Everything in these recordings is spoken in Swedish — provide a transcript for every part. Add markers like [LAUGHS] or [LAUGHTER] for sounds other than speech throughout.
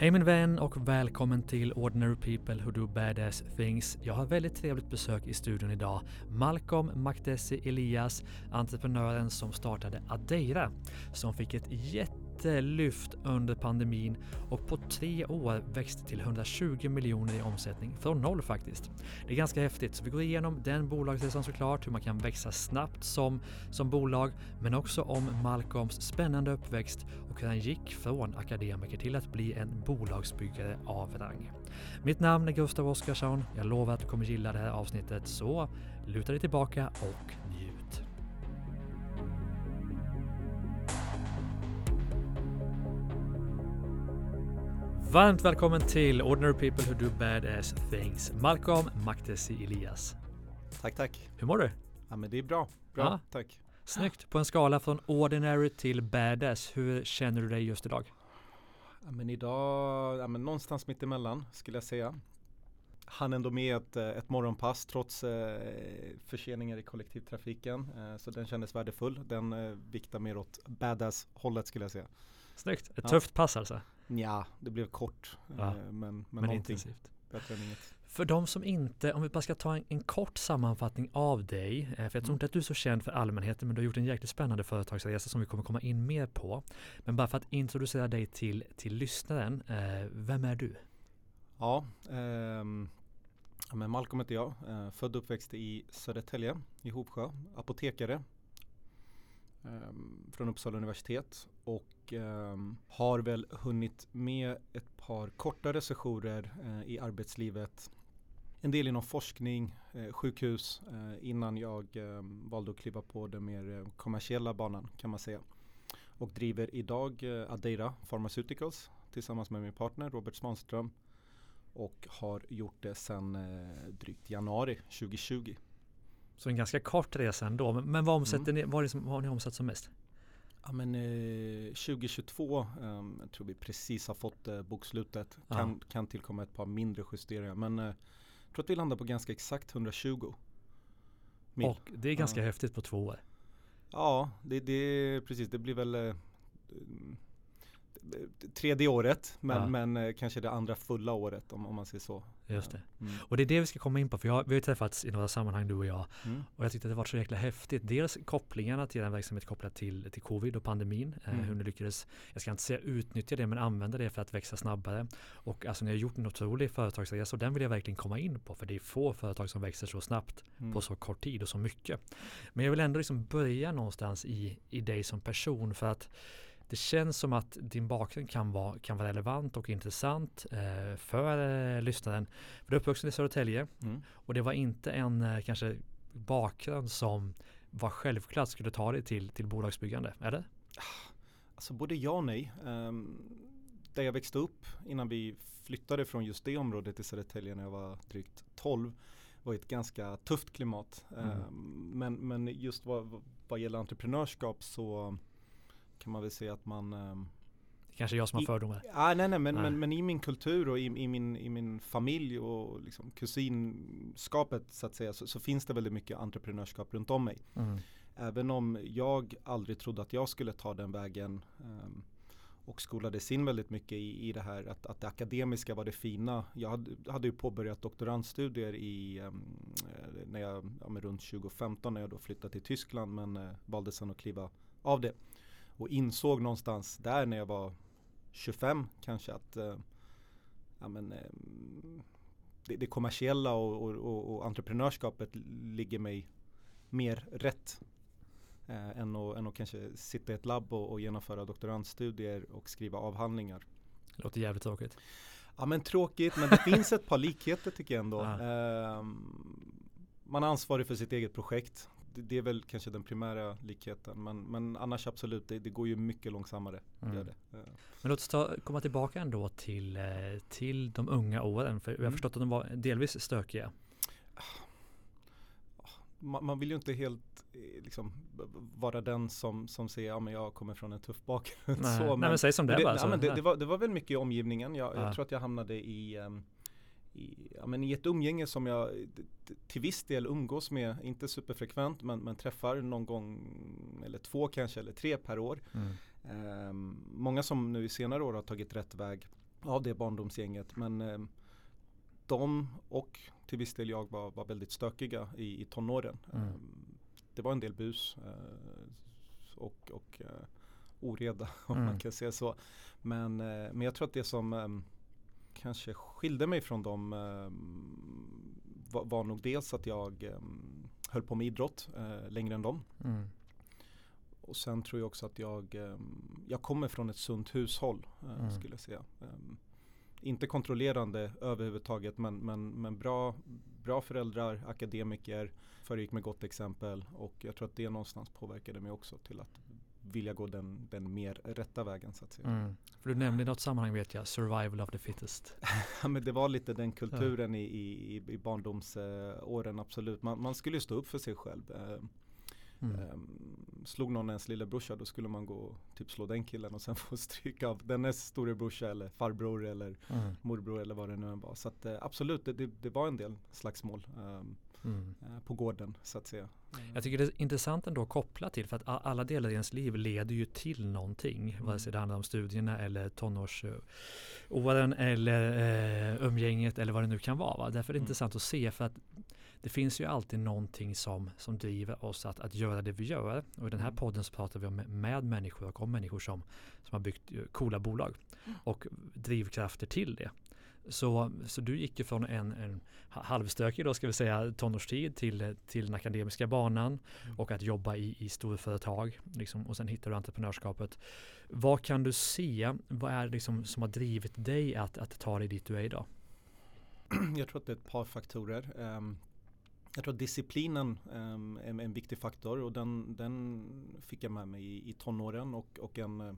Hej min vän och välkommen till Ordinary People Who Do Badass Things. Jag har väldigt trevligt besök i studion idag. Malcolm Makdesi Elias, entreprenören som startade Adeira, som fick ett jätte lyft under pandemin och på tre år växte till 120 miljoner i omsättning. Från noll faktiskt. Det är ganska häftigt. Så vi går igenom den bolagsresan såklart, hur man kan växa snabbt som, som bolag, men också om Malcolms spännande uppväxt och hur han gick från akademiker till att bli en bolagsbyggare av rang. Mitt namn är Gustav Oskarsson. Jag lovar att du kommer gilla det här avsnittet, så luta dig tillbaka och njut. Varmt välkommen till Ordinary People Who Do Badass Things. Malcolm Maktesi Elias. Tack, tack. Hur mår du? Ja, men det är bra. Bra, ja. tack. Snyggt. På en skala från ordinary till badass, hur känner du dig just idag? Ja, men idag, ja, men någonstans mitt emellan skulle jag säga. Han ändå med ett, eh, ett morgonpass trots eh, förseningar i kollektivtrafiken. Eh, så den kändes värdefull. Den eh, viktar mer åt badass-hållet skulle jag säga. Snyggt. Ett ja. tufft pass alltså? Ja, det blev kort. Ja, eh, men, men, men intensivt. Bättre än inget. För de som inte, om vi bara ska ta en, en kort sammanfattning av dig, eh, för jag tror mm. inte att du är så känd för allmänheten, men du har gjort en jäkligt spännande företagsresa som vi kommer komma in mer på. Men bara för att introducera dig till, till lyssnaren, eh, vem är du? Ja, eh, men Malcolm heter jag, eh, född och uppväxt i Södertälje, i Hovsjö, apotekare, Ehm, från Uppsala universitet och ehm, har väl hunnit med ett par kortare sessioner eh, i arbetslivet. En del inom forskning, eh, sjukhus eh, innan jag ehm, valde att kliva på den mer kommersiella banan kan man säga. Och driver idag Adeira Pharmaceuticals tillsammans med min partner Robert Svanström och har gjort det sedan drygt januari 2020. Så en ganska kort resa ändå. Men, men vad omsätter mm. ni, vad, liksom, vad har ni omsatt som mest? Ja men eh, 2022, eh, jag tror vi precis har fått eh, bokslutet. Kan, ja. kan tillkomma ett par mindre justeringar. Men eh, jag tror att vi landar på ganska exakt 120 mil. Och det är ganska ja. häftigt på två år. Ja, det, det precis. Det blir väl eh, tredje året men, ja. men eh, kanske det andra fulla året om, om man säger så. Just det. Mm. Och det är det vi ska komma in på för jag, vi har träffats i några sammanhang du och jag mm. och jag tyckte att det var så jäkla häftigt. Dels kopplingarna till den verksamhet kopplat till, till covid och pandemin. Eh, mm. hur ni lyckades, jag ska inte säga utnyttja det men använda det för att växa snabbare. Och alltså ni har gjort en otrolig företagsresa och den vill jag verkligen komma in på för det är få företag som växer så snabbt mm. på så kort tid och så mycket. Men jag vill ändå liksom börja någonstans i, i dig som person för att det känns som att din bakgrund kan vara, kan vara relevant och intressant eh, för eh, lyssnaren. För du är uppvuxen i Södertälje mm. och det var inte en eh, kanske bakgrund som var självklart skulle ta dig till, till bolagsbyggande, eller? Alltså både ja och nej. Um, där jag växte upp innan vi flyttade från just det området i Södertälje när jag var drygt 12 var ett ganska tufft klimat. Mm. Um, men, men just vad, vad gäller entreprenörskap så kan man väl säga att man um, Kanske jag som har fördomar. Ah, nej, nej, men, nej. Men, men i min kultur och i, i, min, i min familj och liksom kusinskapet så att säga så, så finns det väldigt mycket entreprenörskap runt om mig. Mm. Även om jag aldrig trodde att jag skulle ta den vägen um, och skolades in väldigt mycket i, i det här att, att det akademiska var det fina. Jag hade, hade ju påbörjat doktorandstudier i, um, när jag, ja, runt 2015 när jag då flyttade till Tyskland men uh, valde sen att kliva av det och insåg någonstans där när jag var 25 kanske att eh, ja, men, eh, det, det, kommersiella och, och, och, och, entreprenörskapet ligger mig mer rätt eh, än, att, än att kanske sitta i ett labb och, och genomföra doktorandstudier och skriva avhandlingar. Det låter jävligt tråkigt. Ja men tråkigt men det finns ett par likheter tycker jag ändå. [LAUGHS] Eh, man är ansvarig för sitt eget projekt det, det, är väl kanske den primära likheten. Men, men annars absolut, det, det går ju mycket långsammare. Mm. Gör det. Men låt oss ta, komma tillbaka ändå till, eh, till de unga åren. För jag har mm. förstått att de var delvis stökiga. Man, man, vill ju inte helt eh, liksom, vara den som, som säger ja men jag kommer från en tuff bakgrund. [LAUGHS] Nej, så, men, nej men säg som det, det bara. Ja, men det, det, var, det var väl mycket i omgivningen. Jag, ja. jag tror att jag hamnade i um, i, ja, men i ett umgänge som jag till viss del umgås med, inte superfrekvent men, men träffar någon gång eller två kanske eller tre per år. Mm. Um, många som nu i senare år har tagit rätt väg av det barndomsgänget. Men eh, de och till viss del jag var, var väldigt stökiga i, i tonåren. Mm. Eh, det var en del bus eh, och, och eh, oreda [LAUGHS] om mm. man kan säga så. Men, eh, men jag tror att det som ehm, kanske skilde mig från dem ehm, var, var nog dels att jag ehm, höll på med idrott eh, längre än dem. Mm. Och sen tror jag också att jag, jag kommer från ett sunt hushåll mm. skulle jag säga. inte kontrollerande överhuvudtaget men, men, men bra, bra föräldrar, akademiker, föregick med gott exempel och jag tror att det någonstans påverkade mig också till att vilja gå den, den mer rätta vägen så att säga. Mm. För du nämnde i något sammanhang vet jag, survival of the fittest. [LAUGHS] ja men det var lite den kulturen i, i, i barndomsåren absolut. Man, man skulle stå upp för sig själv. Eh, mm. Um, slog någon ens lillebrorsa då skulle man gå och typ slå den killen och sen [LAUGHS] få stryka av dennes storebrorsa eller farbror eller mm. morbror eller vad det nu än var. Så att, uh, absolut, det, det, det, var en del slagsmål. Um, mm. Eh, på gården så att säga. Jag tycker det är intressant ändå att koppla till för att alla delar i ens liv leder ju till någonting. Mm. Vare sig det handlar om studierna eller tonårsåren eller eh, umgänget eller vad det nu kan vara. Va? Därför är det mm. intressant att se för att det finns ju alltid någonting som, som driver oss att, att göra det vi gör. Och i den här mm. podden så pratar vi om med människor och om människor som, som har byggt coola bolag mm. och drivkrafter till det. Så, så du gick ju från en, en halvstökig då ska vi säga tonårstid till, till den akademiska banan mm. och att jobba i, i storföretag liksom, och sen hittar du entreprenörskapet. Vad kan du se, vad är det liksom som har drivit dig att, att ta dig dit du är idag? [CLEARS THROAT] Jag tror att det är ett par faktorer. Um, jag tror att disciplinen um, är en viktig faktor och den, den fick jag med mig i, i tonåren och, och en uh,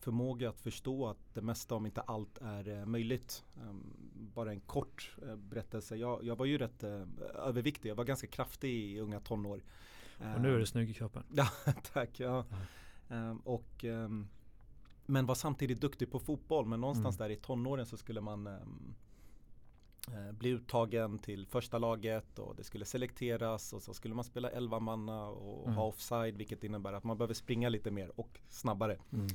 förmåga att förstå att det mesta om inte allt är eh, möjligt. Um, bara en kort eh, berättelse. Jag, jag, var ju rätt eh, överviktig. Jag var ganska kraftig i unga tonår. Och nu är du snygg i kroppen. [LAUGHS] Ja, tack. Ja. Um, och, men var samtidigt duktig på fotboll. Men någonstans mm. där i tonåren så skulle man bli uttagen till första laget och det skulle selekteras och så skulle man spela 11 manna och mm. ha offside vilket innebär att man behöver springa lite mer och snabbare. Mm.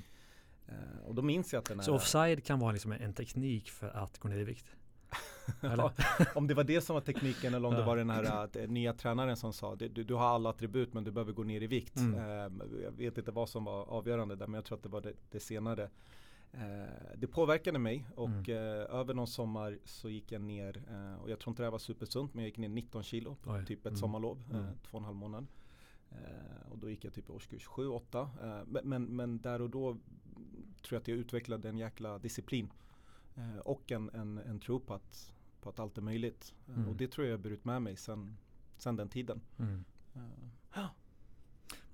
Uh, och då minns jag att den här... Så offside kan vara liksom en teknik för att gå ner i vikt? [LAUGHS] om det var det som var tekniken eller om det var den här nya tränaren som sa du, du, har alla attribut men du behöver gå ner i vikt. Mm. Uh, jag vet inte vad som var avgörande där men jag tror att det var det, det senare. det påverkade mig och mm. över någon sommar så gick jag ner och jag tror inte det här var supersunt men jag gick ner 19 kilo på typ ett mm. sommarlov, mm. två och en halv månad. och då gick jag typ årskurs 7-8. men, men, men där och då tror jag att jag utvecklade en jäkla disciplin. Eh, och en, en, en tro på att, på att allt är möjligt. Eh, mm. Och det tror jag jag burit med mig sen, sen den tiden. Mm. Uh,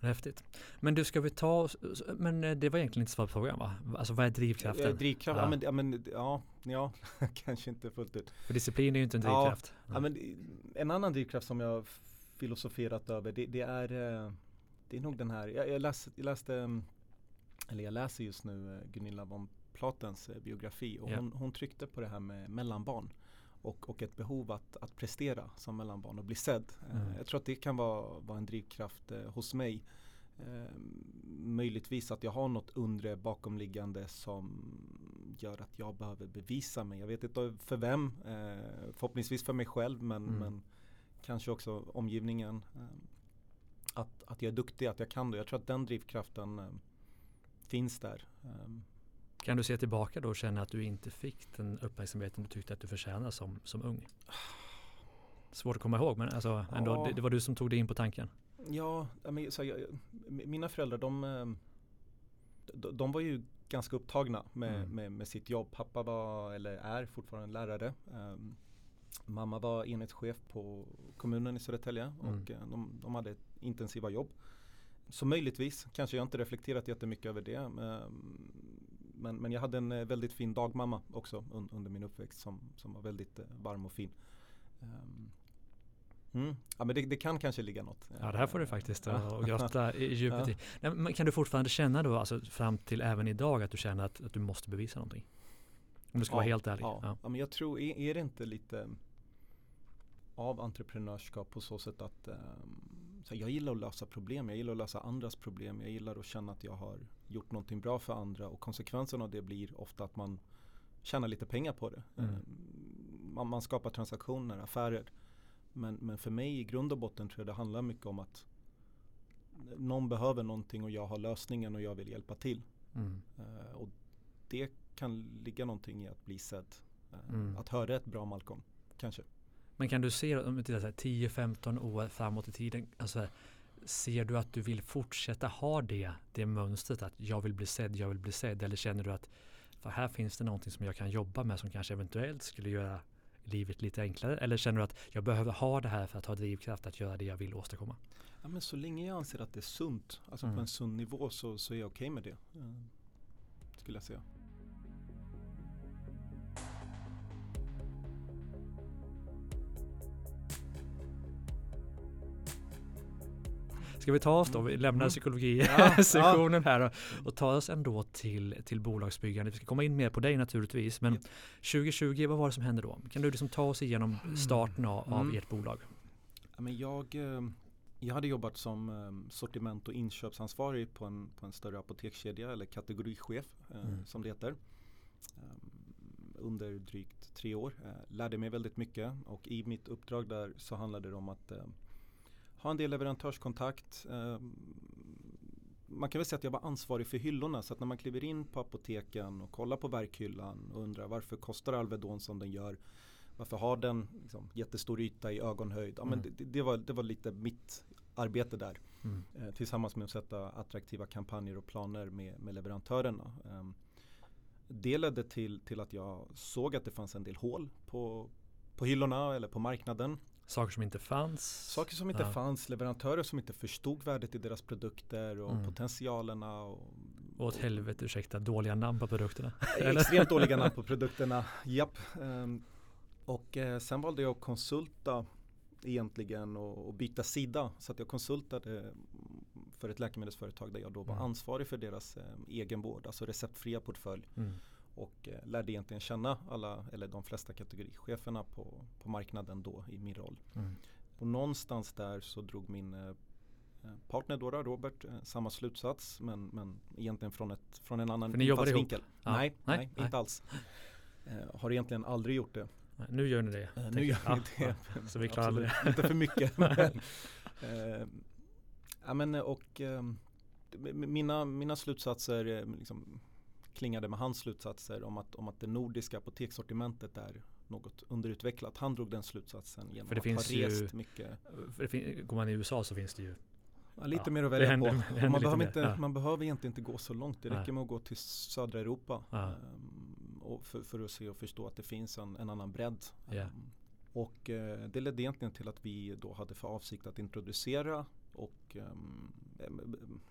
Häftigt. Men du, ska vi ta, men eh, det var egentligen inte svar på frågan va? Alltså vad är drivkraften? Drivkraft, ja. ja. men, ja, men, ja, ja [LAUGHS] kanske inte fullt ut. För disciplin är ju inte en drivkraft. Ja, ja. men en annan drivkraft som jag filosoferat över det, det är det är nog den här, jag, jag, läs, jag läste mm, eller jag läser just nu eh, Gunilla von Platens eh, biografi och yeah. hon, hon, tryckte på det här med mellanbarn och, och ett behov att, att prestera som mellanbarn och bli sedd. Eh, mm. Jag tror att det kan vara, vara en drivkraft hos mig. Eh, möjligtvis att jag har något undre bakomliggande som gör att jag behöver bevisa mig. Jag vet inte för vem, eh, förhoppningsvis för mig själv men, mm. men kanske också omgivningen. Eh, att, att jag är duktig, att jag kan det. Jag tror att den drivkraften finns där. Ehm. Kan du se tillbaka då och känna att du inte fick den uppmärksamheten du tyckte att du förtjänade som, som ung? Svårt att komma ihåg men alltså ändå, ja. det, det, var du som tog dig in på tanken. Ja, men, så jag, mina föräldrar de, ehm, de, de var ju ganska upptagna med, mm. med, med, sitt jobb. Pappa var, eller är fortfarande lärare. Um, mamma var enhetschef på kommunen i Södertälje mm. och uh, de, de hade intensiva jobb. Så möjligtvis, kanske jag inte reflekterat jättemycket över det. Ehm, men, men jag hade en eh, väldigt fin dagmamma också under min uppväxt som, som var väldigt eh, varm och fin. Mm. Ja men det, det, kan kanske ligga något. Ja det här får du faktiskt och grotta i [LAUGHS] djupet ja. i. Men kan du fortfarande känna då, alltså fram till även idag, att du känner att, att du måste bevisa någonting? Om du ska ja, vara helt ärlig. Ja. ja. ja men jag tror, är, är, det inte lite av entreprenörskap på så sätt att um, så jag gillar att lösa problem, jag gillar att lösa andras problem, jag gillar att känna att jag har gjort någonting bra för andra och konsekvensen av det blir ofta att man tjäna lite pengar på det. Mm. Eh, man, man skapar transaktioner, affärer. Men, men för mig i grund och botten tror jag det handlar mycket om att någon behöver någonting och jag har lösningen och jag vill hjälpa till. Mm. Eh, och det kan ligga någonting i att bli sedd. Eh, Mm. Att höra ett bra Malcolm, kanske. Men kan du se, om vi tittar så här 10-15 år framåt i tiden, alltså, ser du att du vill fortsätta ha det, det mönstret att jag vill bli sedd, jag vill bli sedd, eller känner du att för här finns det någonting som jag kan jobba med som kanske eventuellt skulle göra livet lite enklare? Eller känner du att jag behöver ha det här för att ha drivkraft att göra det jag vill åstadkomma? Ja, men så länge jag anser att det är sunt, alltså Mm. på en sund nivå så, så är jag okej med det. eh, Skulle jag säga. Ska vi ta oss då, vi lämnar Mm. Ja, psykologi-sektionen här och, och ta oss ändå till, till bolagsbyggande. Vi ska komma in mer på dig naturligtvis, men Ja. 2020, vad var det som hände då? Kan du liksom ta oss igenom starten av, av Mm. ert bolag? Ja, men jag, eh, jag hade jobbat som eh, sortiment och inköpsansvarig på en, på en större apotekskedja eller kategorichef eh, Mm. som det heter. Eh, under drygt tre år. Lärde mig väldigt mycket och i mitt uppdrag där så handlade det om att eh, ha en del leverantörskontakt. Eh, man kan väl säga att jag var ansvarig för hyllorna så att när man kliver in på apoteken och kollar på verkhyllan och undrar varför kostar Alvedon som den gör varför har den liksom, jättestor yta i ögonhöjd? Ja, men Mm. det, det, var, det var lite mitt arbete där. Mm. Eh, tillsammans med att sätta attraktiva kampanjer och planer med, med leverantörerna. Eh, det ledde till, till att jag såg att det fanns en del hål på, på hyllorna eller på marknaden. Saker som inte fanns? Saker som inte Ja. fanns, leverantörer som inte förstod värdet i deras produkter och Mm. potentialerna. Och, Och åt helvete, ursäkta, dåliga namn på produkterna. [LAUGHS] Extremt dåliga namn på [LAUGHS] produkterna, japp. Ehm, och eh, sen valde jag att konsulta egentligen och, och byta sida. Så att jag konsultade för ett läkemedelsföretag där jag då var Mm. ansvarig för deras eh, egenvård, alltså receptfria portfölj. Mm. Och eh, lärde egentligen känna alla, eller de flesta kategoricheferna på, på marknaden då i min roll. Mm. Och någonstans där så drog min eh, eh, partner då, Robert, samma slutsats men, men egentligen från, ett, från en annan För ni jobbade ihop? Nej, Nej, nej, inte alls. Eh, har egentligen aldrig gjort det. Nej, Nu gör ni det. Eh, nu gör vi det. Ja, Så vi klarar det. Inte för mycket. [LAUGHS] men, eh, ja, men, och mina, mina slutsatser liksom, klingade med hans slutsatser om att, om att det nordiska apotekssortimentet är något underutvecklat. Han drog den slutsatsen genom För det att finns ha ju- rest mycket. För det går man i USA så finns det ju Ja, lite Ja, mer att välja händer- på. [LAUGHS] man, lite behöver inte, ja. man behöver egentligen inte gå så långt. Det räcker med att gå till södra Europa. Och för, för att se och förstå att det finns en, en annan bredd. Ja. Ehm, och eh, det ledde egentligen till att vi då hade för avsikt att introducera och um,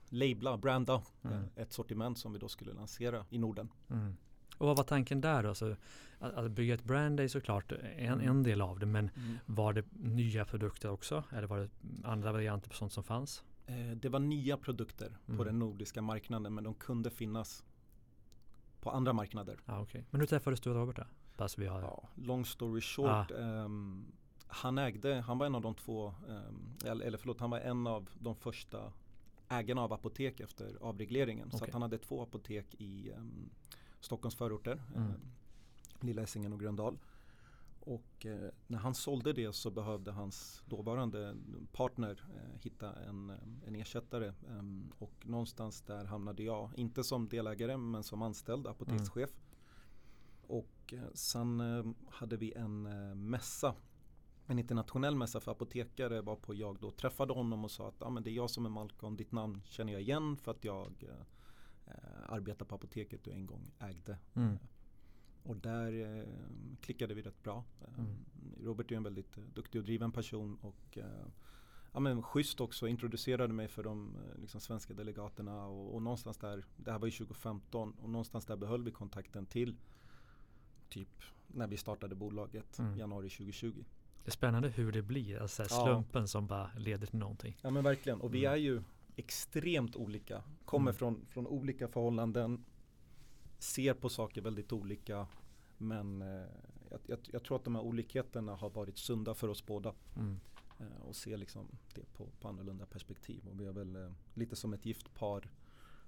labla, branda Mm. eh, ett sortiment som vi då skulle lansera i Norden. Mm. Och vad var tanken där då? Så att, att bygga ett brand är såklart en, Mm. en del av det, men var det nya produkter också? Eller var det andra varianter på sånt som fanns? Eh, det var nya produkter Mm. på den nordiska marknaden men de kunde finnas på andra marknader. Ja, okej. Men hur träffades du och Robert då? Fast vi har... Ja, long story short. ehm, han ägde, han var en av de två, eller, eller förlåt, han var en av de första ägarna av apotek efter avregleringen. Så Okej. att han hade två apotek i um, Stockholms förorter, Mm. ehm, Lilla Essingen och Gröndal. Och eh, när han sålde det så behövde hans dåvarande partner eh, hitta en, eh, en ersättare. ehm, och någonstans där hamnade jag, inte som delägare men som anställd apotekschef. Och eh, sen eh, hade vi en eh, mässa en internationell mässa för apotekare varpå jag då träffade honom och sa att ah, men det är jag som är Malcolm, ditt namn känner jag igen för att jag eh, eh, arbetar på apoteket du en gång ägde. Mm. Och där eh, klickade vi rätt bra. Eh, Mm. Robert är en väldigt eh, duktig och driven person och eh, ja, men schysst också, introducerade mig för de eh, liksom, svenska delegaterna och, och någonstans där, det här var ju 2015 och någonstans där behöll vi kontakten till typ när vi startade bolaget Mm. januari 2020. Det är spännande hur det blir, alltså så här Ja. slumpen som bara leder till någonting. Ja men verkligen och vi Mm. är ju extremt olika, kommer Mm. från, från olika förhållanden, ser på saker väldigt olika men eh, jag, jag, jag tror att de här olikheterna har varit sunda för oss båda Mm. eh, och ser liksom det på, på annorlunda perspektiv och vi är väl eh, lite som ett gift par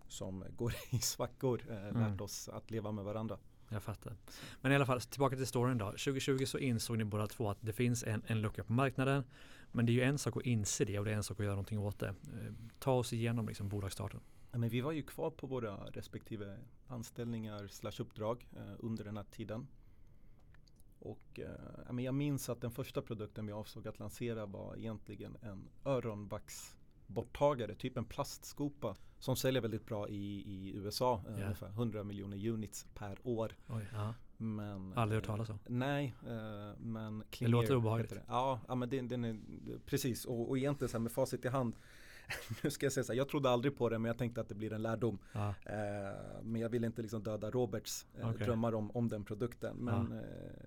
som [LAUGHS] går i svackor eh, Mm. lärt oss att leva med varandra jag fattar. Men i alla fall, tillbaka till storyn då. 2020 så insåg ni båda två att det finns en, en lucka på marknaden. Men det är ju en sak att inse det och det är en sak att göra någonting åt det. Eh, ta oss igenom liksom bolagsstarten. Ja, men vi var ju kvar på våra respektive anställningar slash uppdrag eh, under den här tiden. Och eh, men jag minns att den första produkten vi avsåg att lansera var egentligen en öronvaxborttagare, typ en plastskopa som säljer väldigt bra i, i USA, yeah. ungefär 100 miljoner units per år. Oj, ja. Men, Aldrig hört talas om. Eh, nej, eh, men Det låter obehagligt. Det. Ja, ja, men den, den är, precis. Och, och egentligen så här med facit i hand [LAUGHS] nu ska jag säga så här, jag trodde aldrig på det men jag tänkte att det blir en lärdom. Ah. Eh, men jag ville inte liksom döda Roberts eh, okay. drömmar om, om den produkten. Men ah. eh,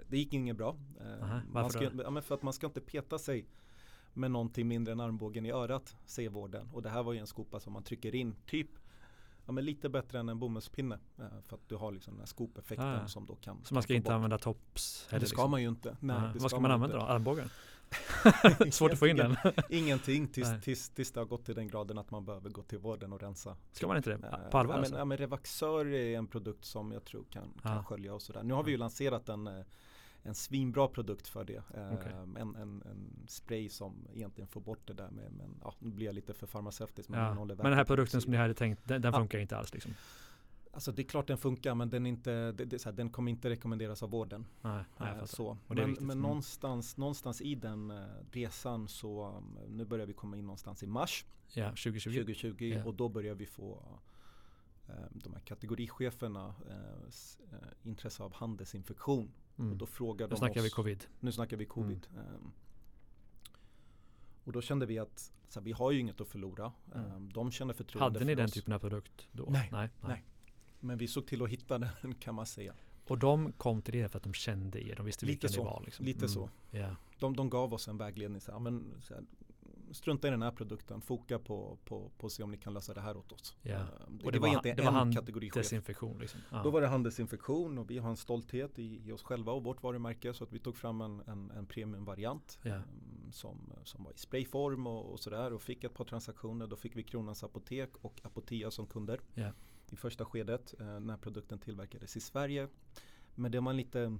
det gick inget bra. Aha, varför ska, ja, men för att man ska inte peta sig med någonting mindre än armbågen i örat, säger vården. Och det här var ju en skopa som man trycker in, typ Ja men lite bättre än en bomullspinne eh, För att du har liksom den här skopeffekten ah, som då kan Så man ska inte bort. använda tops? Det ska liksom. man ju inte Nej, ah, Vad ska, ska man använda inte. då? Armbågen? [LAUGHS] [LAUGHS] Svårt att få in den. Ingenting tills, tills, tills det har gått till den graden att man behöver gå till vården och rensa. Ska man inte det? Eh, på allvar? Ja, men, ja, men Revaxör är en produkt som jag tror kan, kan ah. skölja och sådär. Nu har vi ju lanserat en eh, en svinbra produkt för det. Okay. En, en, en, spray som egentligen får bort det där med, men ja, nu blir jag lite för farmaceutisk. Men, ja. men den här produkten som ni hade tänkt, den, den funkar inte alls liksom? Alltså det är klart den funkar men den, inte, det, det, här, den kommer inte rekommenderas av vården. Nej, äh, så. men, men mm. någonstans, någonstans i den uh, resan så um, nu börjar vi komma in någonstans i mars ja, 2020, 2020 yeah. och då börjar vi få uh, de här kategoricheferna uh, intresse av handelsinfektion. Mm. Och då frågar nu snackar oss, vi covid. Nu snackar vi covid. Mm. Um, och då kände vi att så här, vi har ju inget att förlora. Mm. Um, de känner förtroende Hade ni den typen av produkt då? Nej, nej, nej. Men vi såg till att hitta den [LAUGHS] kan man säga. Och de kom till det för att de kände er, de visste vilka ni var? Liksom. Lite mm. så. Yeah. De, de gav oss en vägledning. Så här, men, så här, strunta i den här produkten, foka på, på, på att se om ni kan lösa det här åt oss. Yeah. Det, och det, var, egentligen det var en handelsinfektion. Liksom. Ah. Då var det handelsinfektion och vi har en stolthet i, i, oss själva och vårt varumärke så att vi tog fram en, en, en premiumvariant yeah. som, som var i sprayform och, och sådär och fick ett par transaktioner. Då fick vi Kronans Apotek och Apotea som kunder. Yeah i första skedet eh, när produkten tillverkades i Sverige. Men det var en lite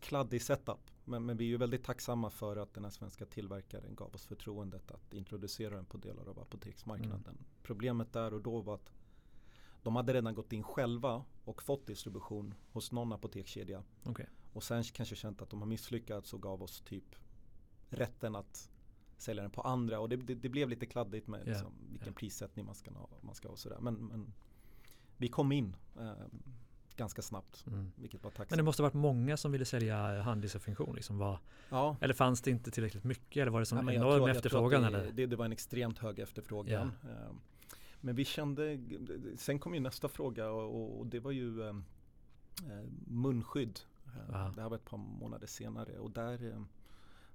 kladdig setup. Men, men, vi är ju väldigt tacksamma för att den här svenska tillverkaren gav oss förtroendet att introducera den på delar av apoteksmarknaden. Mm. Problemet där och då var att de hade redan gått in själva och fått distribution hos någon apotekskedja. Okay. Och sen kanske känt att de har misslyckats och gav oss typ rätten att sälja den på andra. Och det, det, det blev lite kladdigt med yeah. liksom, vilken yeah. prissättning man ska ha. Man ska ha och sådär. Men, men vi kom in eh, ganska snabbt. Mm. Vilket var tacksamt. Men det måste varit många som ville sälja handdistribution. Liksom var, ja. Eller fanns det inte tillräckligt mycket? Eller var det som ja, enorm tror, efterfrågan? Det, eller? Det, det, var en extremt hög efterfrågan. Ja. Eh, men vi kände, sen kom ju nästa fråga och, och det var ju eh, eh munskydd. Eh, det här var ett par månader senare och där eh,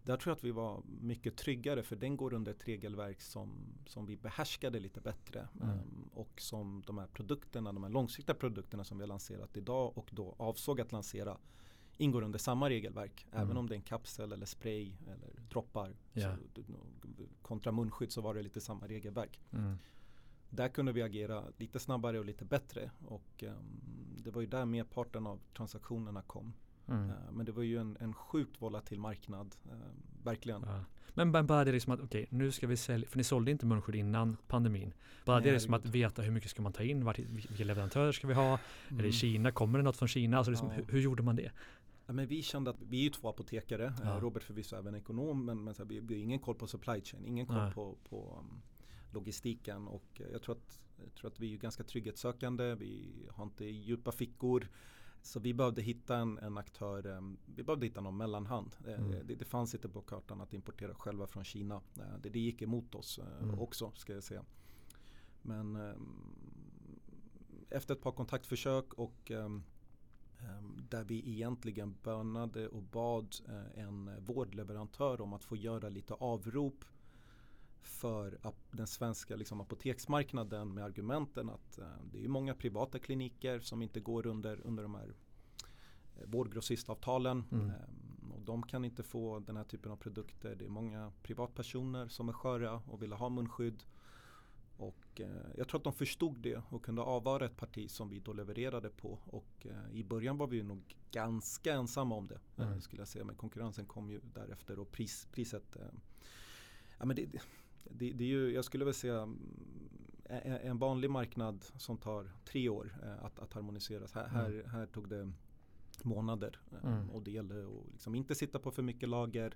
där tror jag att vi var mycket tryggare för den går under ett regelverk som, som vi behärskade lite bättre. Mm. Um, och som de här produkterna, de här långsiktiga produkterna som vi har lanserat idag och då avsåg att lansera ingår under samma regelverk. Mm. Även om det är en kapsel eller spray eller droppar. Yeah. Så, kontra munskydd så var det lite samma regelverk. Mm. Där kunde vi agera lite snabbare och lite bättre. Och um, det var ju där merparten av transaktionerna kom. Mm. Uh, men det var ju en, en sjukt volatil marknad. Uh, verkligen. Ja. Men bara det liksom att okej, okay, nu ska vi sälja, för ni sålde inte munskydd innan pandemin. Bara Nej, det liksom att veta hur mycket ska man ta in, vart, vilka leverantörer ska vi ha? Mm. Är det Kina, kommer det något från Kina? Alltså liksom, ja. hur, hur, gjorde man det? Ja, men vi kände att vi är ju två apotekare, ja. Robert förvisso även ekonom, men, men så här, vi, vi har ingen koll på supply chain, ingen koll Nej. på, på um, logistiken och jag tror, att, jag tror att vi är ganska trygghetssökande, vi har inte djupa fickor. Så vi behövde hitta en, en aktör, um, vi behövde hitta någon mellanhand. Eh, mm. Det, det, fanns inte på kartan att importera själva från Kina. Uh, det, det gick emot oss mm. också ska jag säga. Men efter ett par kontaktförsök och där vi egentligen bönade och bad en vårdleverantör om att få göra lite avrop för den svenska liksom, apoteksmarknaden med argumenten att eh, det är många privata kliniker som inte går under, under de här eh, vårdgrossistavtalen. Mm. Eh, och de kan inte få den här typen av produkter. Det är många privatpersoner som är sköra och vill ha munskydd. Och eh, jag tror att de förstod det och kunde avvara ett parti som vi då levererade på. Och eh, i början var vi nog ganska ensamma om det. Eh, mm. skulle jag säga. Men konkurrensen kom ju därefter och pris, priset. Eh, ja, men det, det, det, är ju, jag skulle väl säga mm, en vanlig marknad som tar tre år eh, att, att harmoniseras. Här, mm. här, här, tog det månader eh, mm. och det gällde att liksom inte sitta på för mycket lager.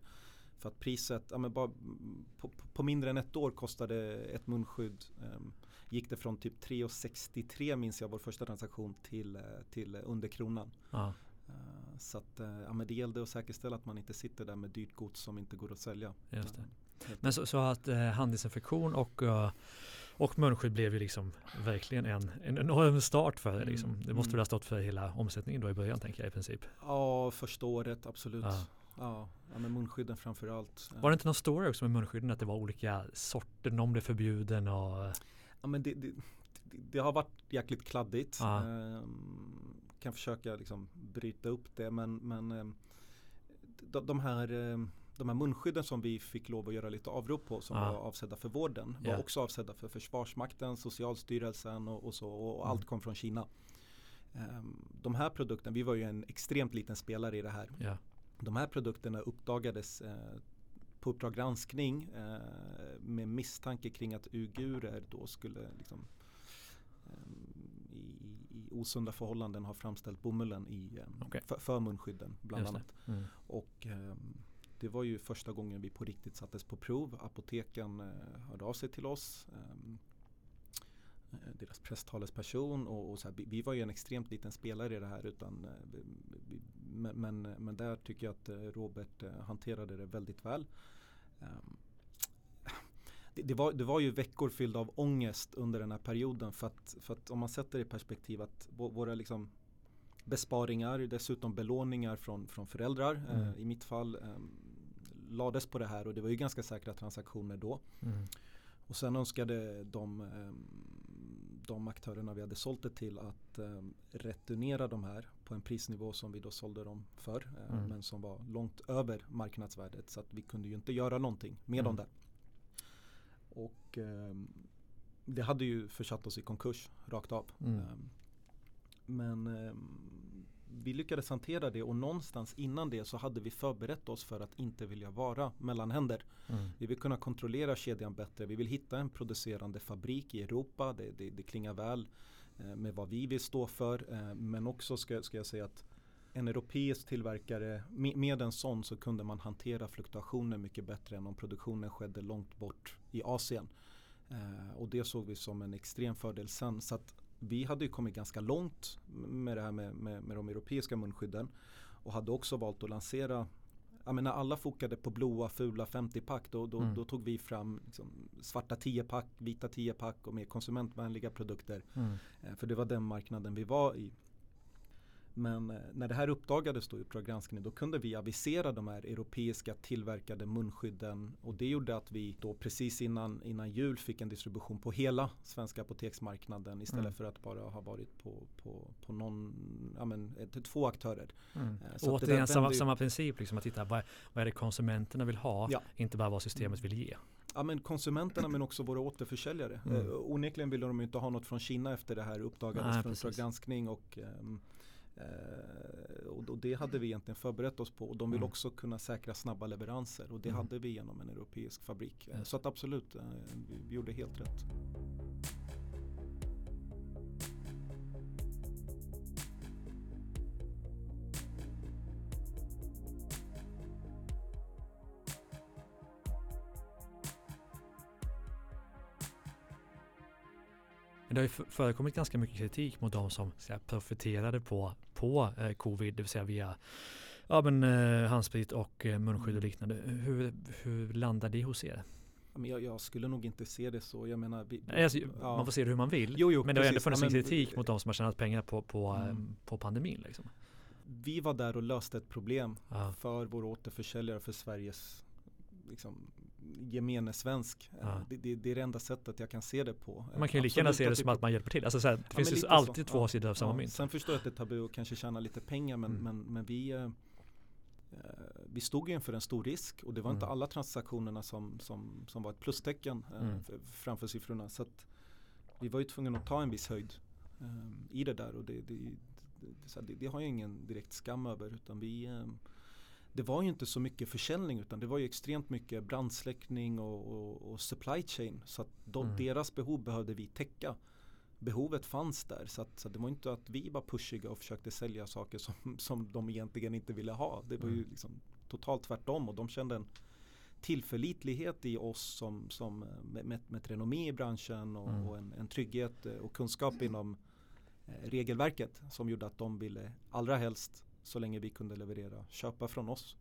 För att priset, ja, men bara på, på, mindre än ett år kostade ett munskydd um, gick det från typ 3,63 minns jag vår första transaktion till, till under kronan. Ja. Uh, så att, ja, men det gällde att säkerställa att man inte sitter där med dyrt gods som inte går att sälja. Just det. Men så, så att eh, handelsinfektion och uh, och munskydd blev ju liksom verkligen en, en enorm start för det. Liksom. Det måste mm. väl ha stått för hela omsättningen då i början tänker jag i princip. Ja, första året absolut. Ja. Ja, ja men munskydden framför allt. Var det inte någon story också med munskydden att det var olika sorter, någon blev förbjuden och Ja men det, det, det har varit jäkligt kladdigt. Ja. Ehm, kan försöka liksom bryta upp det men, men ehm, de, de här ehm, de här munskydden som vi fick lov att göra lite avrop på som ja. var avsedda för vården var yeah. också avsedda för Försvarsmakten, Socialstyrelsen och, och så och mm. allt kom från Kina. Um, de här produkterna, vi var ju en extremt liten spelare i det här. Yeah. De här produkterna uppdagades eh, på Uppdrag granskning eh, med misstanke kring att uigurer då skulle liksom, eh, i, i osunda förhållanden ha framställt bomullen i, eh, okay. för, för munskydden bland annat. Mm. Och ehm, det var ju första gången vi på riktigt sattes på prov. Apoteken eh, hörde av sig till oss. Ehm, eh, deras presstalesperson och, och så här, vi, var ju en extremt liten spelare i det här utan eh, vi, men, men, men, där tycker jag att Robert hanterade det väldigt väl. Ehm, det, det, var, det var ju veckor fyllda av ångest under den här perioden för att, för att om man sätter i perspektiv att våra liksom besparingar, dessutom belåningar från, från föräldrar. Mm. Eh, I mitt fall eh, lades på det här och det var ju ganska säkra transaktioner då. Mm. Och sen önskade de, eh, de aktörerna vi hade sålt det till att eh, returnera de här på en prisnivå som vi då sålde dem för. Eh, mm. Men som var långt över marknadsvärdet så att vi kunde ju inte göra någonting med mm. dem där. Och det hade ju försatt oss i konkurs rakt av. Mm. Ehm, men vi lyckades hantera det och någonstans innan det så hade vi förberett oss för att inte vilja vara mellanhänder. Mm. Vi vill kunna kontrollera kedjan bättre. Vi vill hitta en producerande fabrik i Europa. Det, det, det klingar väl eh, med vad vi vill stå för. Eh, men också ska, ska jag säga att en europeisk tillverkare, med, med en sån så kunde man hantera fluktuationer mycket bättre än om produktionen skedde långt bort i Asien. Eh, och det såg vi som en extrem fördel sen. Så att vi hade ju kommit ganska långt med det här med, med, med de europeiska munskydden och hade också valt att lansera jag menar alla fokade på blåa fula 50-pack då, då, mm. då, tog vi fram liksom, svarta 10-pack, vita 10-pack och mer konsumentvänliga produkter. Mm. Eh, för det var den marknaden vi var i. Men eh, när det här uppdagades då i Uppdrag granskning då kunde vi avisera de här europeiska tillverkade munskydden och det gjorde att vi då precis innan, innan jul fick en distribution på hela svenska apoteksmarknaden istället mm. för att bara ha varit på, på, på någon, ja men ett, två aktörer. Mm. Eh, så Återigen samma, samma princip, liksom att titta vad, vad är det konsumenterna vill ha, ja. inte bara vad systemet vill ge. Ja men konsumenterna men också våra återförsäljare. Mm. Eh, onekligen ville de inte ha något från Kina efter det här uppdagades från granskning och um, Eh, och, och, det hade vi egentligen förberett oss på och de vill mm. också kunna säkra snabba leveranser och det mm. hade vi genom en europeisk fabrik. Så att absolut, eh, vi gjorde helt rätt. Det har ju förekommit ganska mycket kritik mot de som säga, profiterade på, på eh, covid, det vill säga via ja, men, eh, handsprit och eh, munskydd och mm. liknande. Hur, hur landar det hos er? jag, jag, skulle nog inte se det så. Jag menar, vi, alltså, ja. Man får se det hur man vill. Jo, jo, men det har ändå funnits men, kritik mot de som har tjänat pengar på, på, mm. Eh, på pandemin. Liksom. Vi var där och löste ett problem ja. för våra återförsäljare, för Sveriges liksom, gemene svensk. Ja. Eh, det, det, det, är det enda sättet jag kan se det på. Man kan ju lika gärna se det som att man hjälper till. Alltså, här, det ja, finns ju alltid så. två ja. sidor av samma mynt. Sen förstår jag att det är tabu att kanske tjäna lite pengar men, mm. men, men vi, eh, vi stod inför en stor risk och det var mm. inte alla transaktionerna som, som, som var ett plustecken eh, mm. framför siffrorna. Så vi var ju tvungna att ta en viss höjd eh, i det där och det, det, det, det, har jag ingen direkt skam över utan vi eh, det var ju inte så mycket försäljning utan det var ju extremt mycket brandsläckning och, och, och supply chain. Så att de, mm. deras behov behövde vi täcka. Behovet fanns där så, att, så att det var inte att vi var pushiga och försökte sälja saker som, som de egentligen inte ville ha. Det var mm. ju liksom totalt tvärtom och de kände en tillförlitlighet i oss som, som med, med, med ett renommé i branschen och, mm. och en, en, trygghet och kunskap inom eh, regelverket som gjorde att de ville allra helst så länge vi kunde leverera, köpa från oss.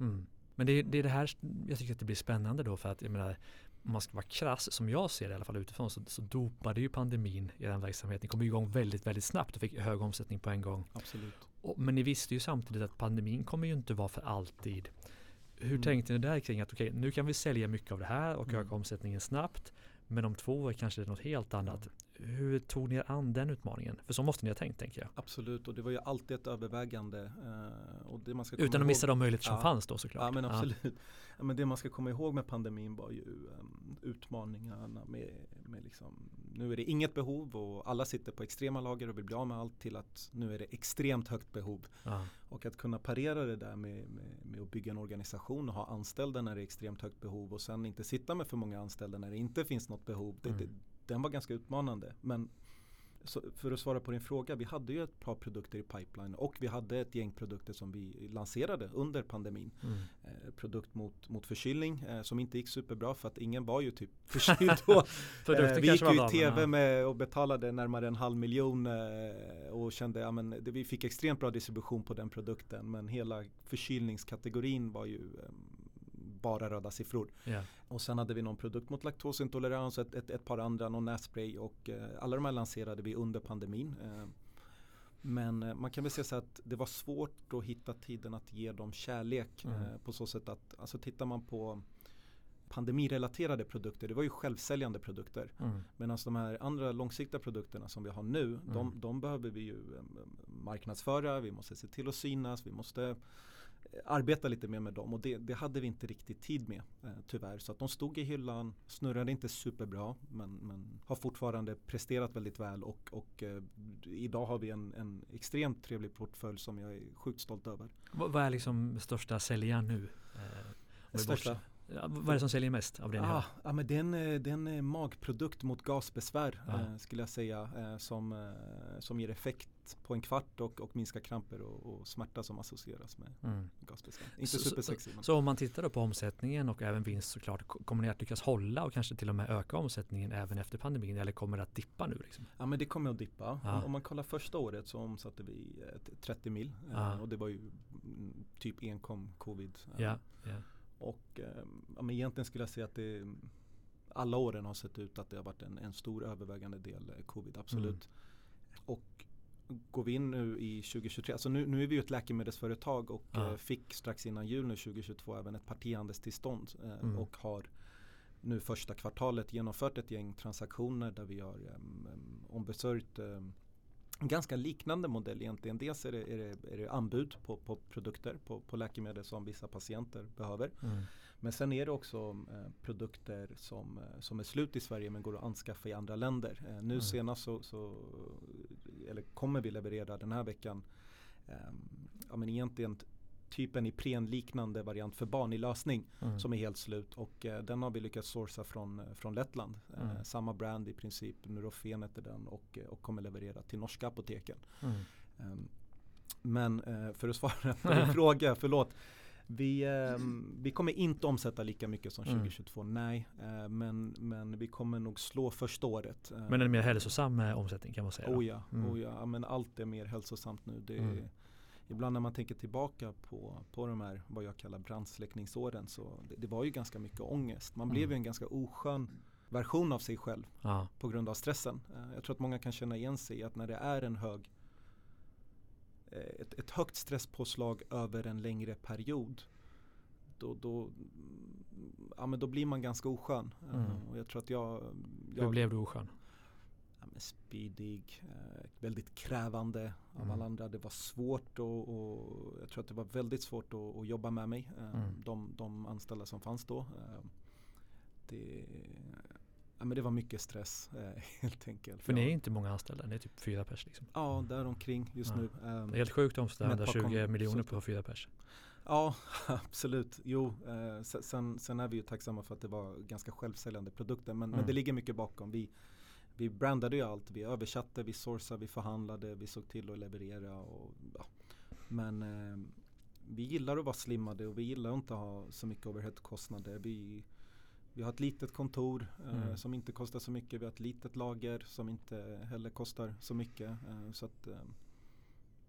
Mm. Men det är, det är det här jag tycker att det blir spännande då för att jag menar om man ska vara krass som jag ser det i alla fall utifrån så, så dopade ju pandemin i den verksamheten. Ni kom igång väldigt, väldigt snabbt och fick hög omsättning på en gång. Absolut. Och, men ni visste ju samtidigt att pandemin kommer ju inte vara för alltid. Hur mm. tänkte ni där kring att okej, okay, nu kan vi sälja mycket av det här och mm. öka omsättningen snabbt. Men om två år kanske det är något helt annat. Hur tog ni er an den utmaningen? För så måste ni ha tänkt tänker jag. Absolut och det var ju alltid ett övervägande. Uh, och det man ska Utan att missa de möjligheter som ja, fanns då såklart. Ja men absolut. Ja. men det man ska komma ihåg med pandemin var ju um, utmaningarna med, med liksom, nu är det inget behov och alla sitter på extrema lager och vill bli av med allt till att nu är det extremt högt behov. Ja. Och att kunna parera det där med, med, med, att bygga en organisation och ha anställda när det är extremt högt behov och sen inte sitta med för många anställda när det inte finns något behov. Det, mm. det, den var ganska utmanande. Men för att svara på din fråga, vi hade ju ett par produkter i pipeline och vi hade ett gäng produkter som vi lanserade under pandemin. Mm. Eh, produkt mot, mot förkylning eh, som inte gick superbra för att ingen var ju typ [LAUGHS] förkyld då. [LAUGHS] eh, vi gick ju i tv med och betalade närmare en halv miljon eh, och kände ja, men det, vi fick extremt bra distribution på den produkten men hela förkylningskategorin var ju ehm, bara röda siffror. Yeah. Och sen hade vi någon produkt mot laktosintolerans, ett, ett, ett par andra, någon nässpray och eh, alla de här lanserade vi under pandemin. Eh, men eh, man kan väl säga så att det var svårt att hitta tiden att ge dem kärlek mm. Eh, på så sätt att, alltså tittar man på pandemirelaterade produkter, det var ju självsäljande produkter. Mm. Medan de här andra långsiktiga produkterna som vi har nu, mm. de, de, behöver vi ju eh, marknadsföra, vi måste se till att synas, vi måste arbeta lite mer med dem och det, det hade vi inte riktigt tid med eh, tyvärr. Så att de stod i hyllan, snurrade inte superbra men, men har fortfarande presterat väldigt väl och, och eh, idag har vi en, en extremt trevlig portfölj som jag är sjukt stolt över. Vad, vad är liksom största säljaren nu? Eh, största? Ja, vad är det som säljer mest av det ni ah, Ja, men det, är en, det är en magprodukt mot gasbesvär eh, skulle jag säga eh, som, eh, som ger effekt på en kvart och, och minskar kramper och, och smärta som associeras med mm. gasbesvär. Inte så, supersexy. Så, så, om man tittar på omsättningen och även vinst såklart, kommer ni att lyckas hålla och kanske till och med öka omsättningen även efter pandemin eller kommer det att dippa nu? Liksom? Ja men det kommer att dippa. Ah. Om, om, man kollar första året så omsatte vi 30 mil eh, och det var ju mm, typ enkom covid. Ja, ja. Och eh, ja, men egentligen skulle jag säga att det alla åren har sett ut att det har varit en, en stor övervägande del eh, covid, absolut. Mm. Och går vi in nu i 2023, alltså nu, nu är vi ju ett läkemedelsföretag och ja. eh, fick strax innan jul nu 2022 även ett partihandelstillstånd eh, mm. och har nu första kvartalet genomfört ett gäng transaktioner där vi har um, ombesörjt um, ganska liknande modell egentligen. Dels är det, är det, är det anbud på, på produkter, på, på läkemedel som vissa patienter behöver. Mm. Men sen är det också eh, produkter som, som är slut i Sverige men går att anskaffa i andra länder. Eh, nu mm. senast så, så, eller kommer vi leverera den här veckan eh, ja, men egentligen typ en Ipren-liknande variant för barn i lösning mm. som är helt slut och eh, den har vi lyckats sourca från, eh, från Lettland. Eh, mm. samma brand i princip, Nurofen heter den och, eh, och kommer leverera till norska apoteken. Mm. Um, men eh, för att svara på din [LAUGHS] fråga, förlåt. Vi, ehm, vi kommer inte omsätta lika mycket som 2022, mm. nej. men, men vi kommer nog slå första året. Men en mer hälsosam omsättning kan man säga? Oh ja, mm. oh ja. men allt är mer hälsosamt nu. Det, mm ibland när man tänker tillbaka på, på de här vad jag kallar brandsläckningsåren så det, det var ju ganska mycket ångest. Man mm. blev ju en ganska oskön version av sig själv ja. på grund av stressen. Eh, jag tror att många kan känna igen sig i att när det är en hög eh, ett, ett högt stresspåslag över en längre period då, då, ja, men då blir man ganska oskön. Eh, mm. Och jag tror att jag, jag Hur blev du oskön? ja, speedig, eh, väldigt krävande av Mm. alla andra. Det var svårt och, och jag tror att det var väldigt svårt att, att jobba med mig. Eh, Mm. de, de anställda som fanns då. Eh, det, ja, men det var mycket stress [LAUGHS] eh, helt enkelt. För ni är Ja. inte många anställda, ni är typ fyra pers liksom. Ja, däromkring just Ja. nu. Eh, Det är helt sjukt ett par 120 kon- miljoner på fyra pers. Ja, [LAUGHS] absolut. Jo, eh, se- sen, sen är vi ju tacksamma för att det var ganska självsäljande produkter. Men, Mm. men det ligger mycket bakom. Vi, vi brandade ju allt. Vi översatte, vi sourcade, vi förhandlade, vi såg till att leverera. Och, ja. Men eh, vi gillar att vara slimmade och vi gillar att inte ha så mycket overheadkostnader. Vi, vi har ett litet kontor eh, Mm. som inte kostar så mycket. Vi har ett litet lager som inte heller kostar så mycket. Eh, så att, eh,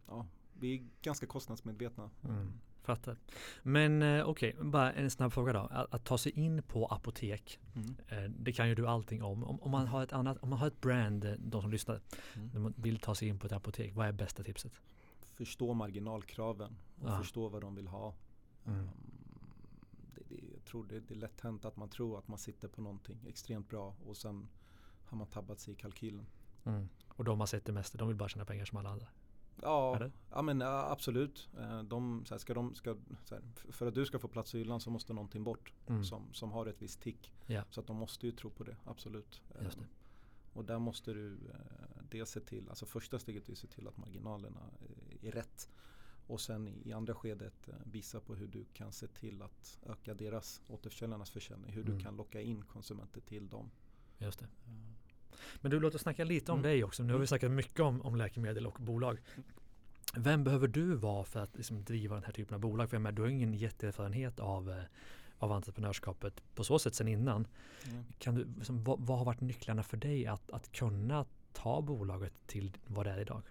ja, vi är ganska kostnadsmedvetna. Mm. Fattar. Men eh, okej, bara en snabb fråga då. Att, att ta sig in på apotek, Mm. eh, det kan ju du allting om. Om, om, man har ett annat, om man har ett brand, eh, de som lyssnar, Mm. de vill ta sig in på ett apotek, vad är bästa tipset? förstå marginalkraven och Ja. förstå vad de vill ha. Mm. Um, jag tror det, det är lätt hänt att man tror att man sitter på någonting extremt bra och sen har man tabbat sig i kalkylen. Mm. Och de har sett det mesta, de vill bara tjäna pengar som alla andra. Ja, Eller? ja men absolut. Eh, De, här, ska de, ska, här, för att du ska få plats i hyllan så måste någonting bort Mm. som, som har ett visst tick. Ja. Så att de måste ju tro på det, absolut. Just det. Och där måste du eh, dels se till, alltså första steget är att se till att marginalerna eh, är rätt. Och sen i, andra skedet eh, visa på hur du kan se till att öka deras återförsäljarnas försäljning. Hur Mm. du kan locka in konsumenter till dem. Just det. Men du, låt oss snacka lite om Mm. dig också. Nu har vi snackat mycket om, om läkemedel och bolag. Vem behöver du vara för att liksom driva den här typen av bolag? För jag menar, du har ingen jätteerfarenhet av, eh, av entreprenörskapet på så sätt sedan innan. Mm. Kan du, liksom, vad, vad har varit nycklarna för dig att, att kunna ta bolaget till vad det är idag?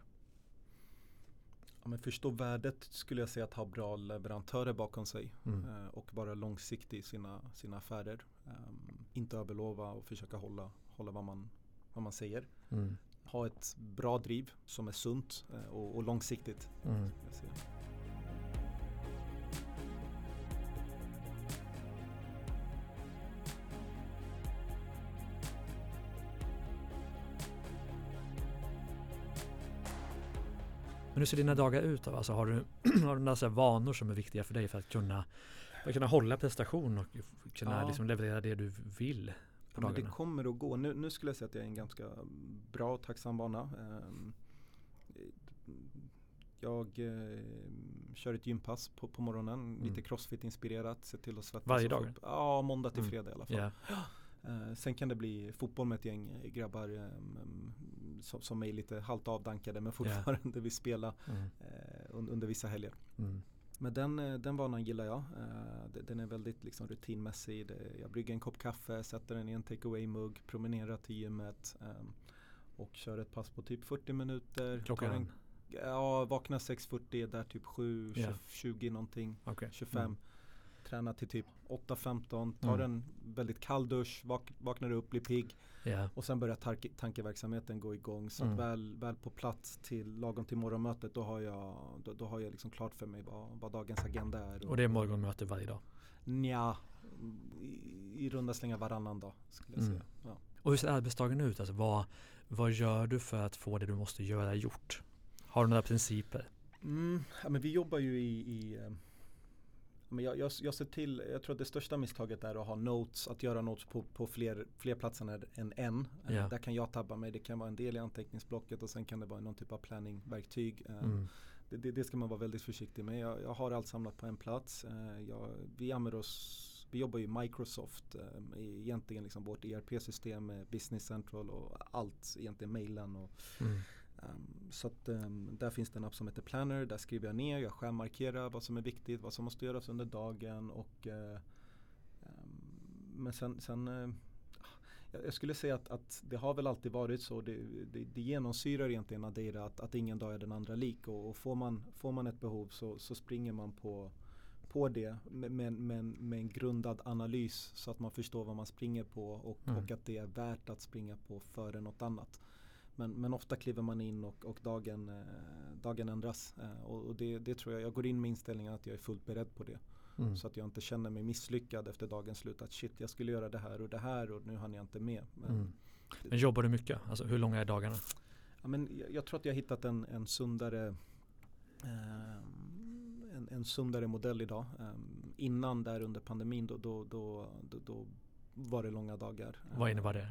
Ja, men förstå värdet skulle jag säga att ha bra leverantörer bakom sig. Mm. eh, Och vara långsiktig i sina, sina affärer. Ehm, inte överlova och försöka hålla, hålla vad, man, vad man säger. Mm. Ha ett bra driv som är sunt eh, och, och långsiktigt. Mm. Men hur ser dina dagar ut? Då? Alltså, har du, [CLEARS THROAT] har du några vanor som är viktiga för dig för att kunna, för att kunna hålla prestation och kunna Ja. liksom leverera det du vill Ja, men det kommer att gå. Nu, nu skulle jag säga att jag är en ganska bra och tacksam bana. Ehm, Jag eh, kör ett gympass på, på morgonen, Mm. lite crossfit-inspirerat, ser till att svettas. Varje dag? upp- Ja, måndag till Mm. fredag i alla fall. Ja. [GASPS] Eh, sen kan det bli fotboll med ett gäng eh, grabbar ehm, som, som är lite halvt avdankade men fortfarande vill spela Mm. eh, under, under vissa helger. Mm. Men den, eh, den vanan gillar jag. Eh, Den är väldigt liksom rutinmässig. Jag brygger en kopp kaffe, sätter den i en take away-mugg, promenerar till gymmet ehm, och kör ett pass på typ 40 minuter. Klockan? Ja, vaknar 6.40, är där typ 7, Ja. 20 någonting, Okej. 25. Mm. Tränar till typ 8.15, tar Mm. en väldigt kall dusch, vak, vaknar upp, blir pigg Ja. och sen börjar tanke, tankeverksamheten gå igång. Så Mm. att väl, väl på plats till lagom till morgonmötet då har jag, då, då har jag liksom klart för mig vad, vad dagens agenda är. Och det är morgonmöte varje dag. Nja, i, i runda slängar varannan dag skulle jag Mm. säga. Ja. Och hur ser arbetsdagen ut? Alltså, vad, vad gör du för att få det du måste göra gjort? Har du några principer? Mm, ja, men vi jobbar ju i, i eh, men jag, jag, jag ser till, jag tror att det största misstaget är att ha notes, att göra notes på, på fler, fler platser än- en. Ja. Där kan jag tabba mig, det kan vara en del i anteckningsblocket och sen kan det vara någon typ av planningverktyg. Eh, Mm. Det, det, det ska man vara väldigt försiktig med. Jag, jag har allt samlat på en plats. Eh, jag, vi använder oss, vi jobbar ju Microsoft, eh, egentligen liksom vårt ERP-system Business Central och allt, egentligen mailen. Och, Mm. Ehm, så att ehm, där finns det en app som heter Planner, där skriver jag ner, jag skärmarkerar vad som är viktigt, vad som måste göras under dagen och eh, ehm, men sen, sen eh, jag skulle säga att, att det har väl alltid varit så. Det, det, det genomsyrar egentligen Adira att, att ingen dag är den andra lik. Och, och får, man, får man ett behov så, så springer man på, på det med, med, med, med en grundad analys så att man förstår vad man springer på och, Mm. och att det är värt att springa på före något annat. Men, men ofta kliver man in och, och dagen, eh, dagen ändras. Eh, och och det, det tror jag, jag går in med inställningen att jag är fullt beredd på det. Mm. Så att jag inte känner mig misslyckad efter dagens slut. Att shit, jag skulle göra det här och det här och nu hann jag inte med. Men, Mm. Men jobbar du mycket? Alltså hur långa är dagarna? Ja, men jag, jag tror att jag har hittat en, en sundare eh, en, en sundare modell idag. Eh, innan där under pandemin då, då, då, då, då var det långa dagar. Vad innebär det?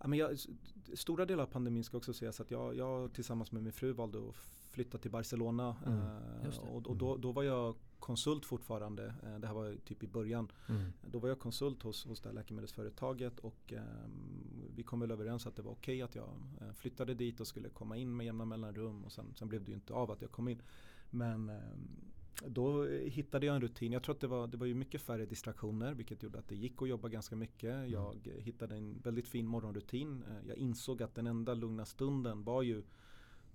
Ja, men jag, stora delar av pandemin ska också sägas att jag, jag tillsammans med min fru valde att flytta till Barcelona. Mm, eh, och, och då, mm. då, var jag konsult fortfarande. Eh, det här var typ i början. Mm. Då var jag konsult hos, hos det här läkemedelsföretaget och eh, vi kom väl överens att det var okej okay att jag eh, flyttade dit och skulle komma in med jämna mellanrum och sen, sen blev det ju inte av att jag kom in. Men ehm, då hittade jag en rutin. Jag tror att det var, det var ju mycket färre distraktioner vilket gjorde att det gick att jobba ganska mycket. Mm. Jag hittade en väldigt fin morgonrutin. Eh, jag insåg att den enda lugna stunden var ju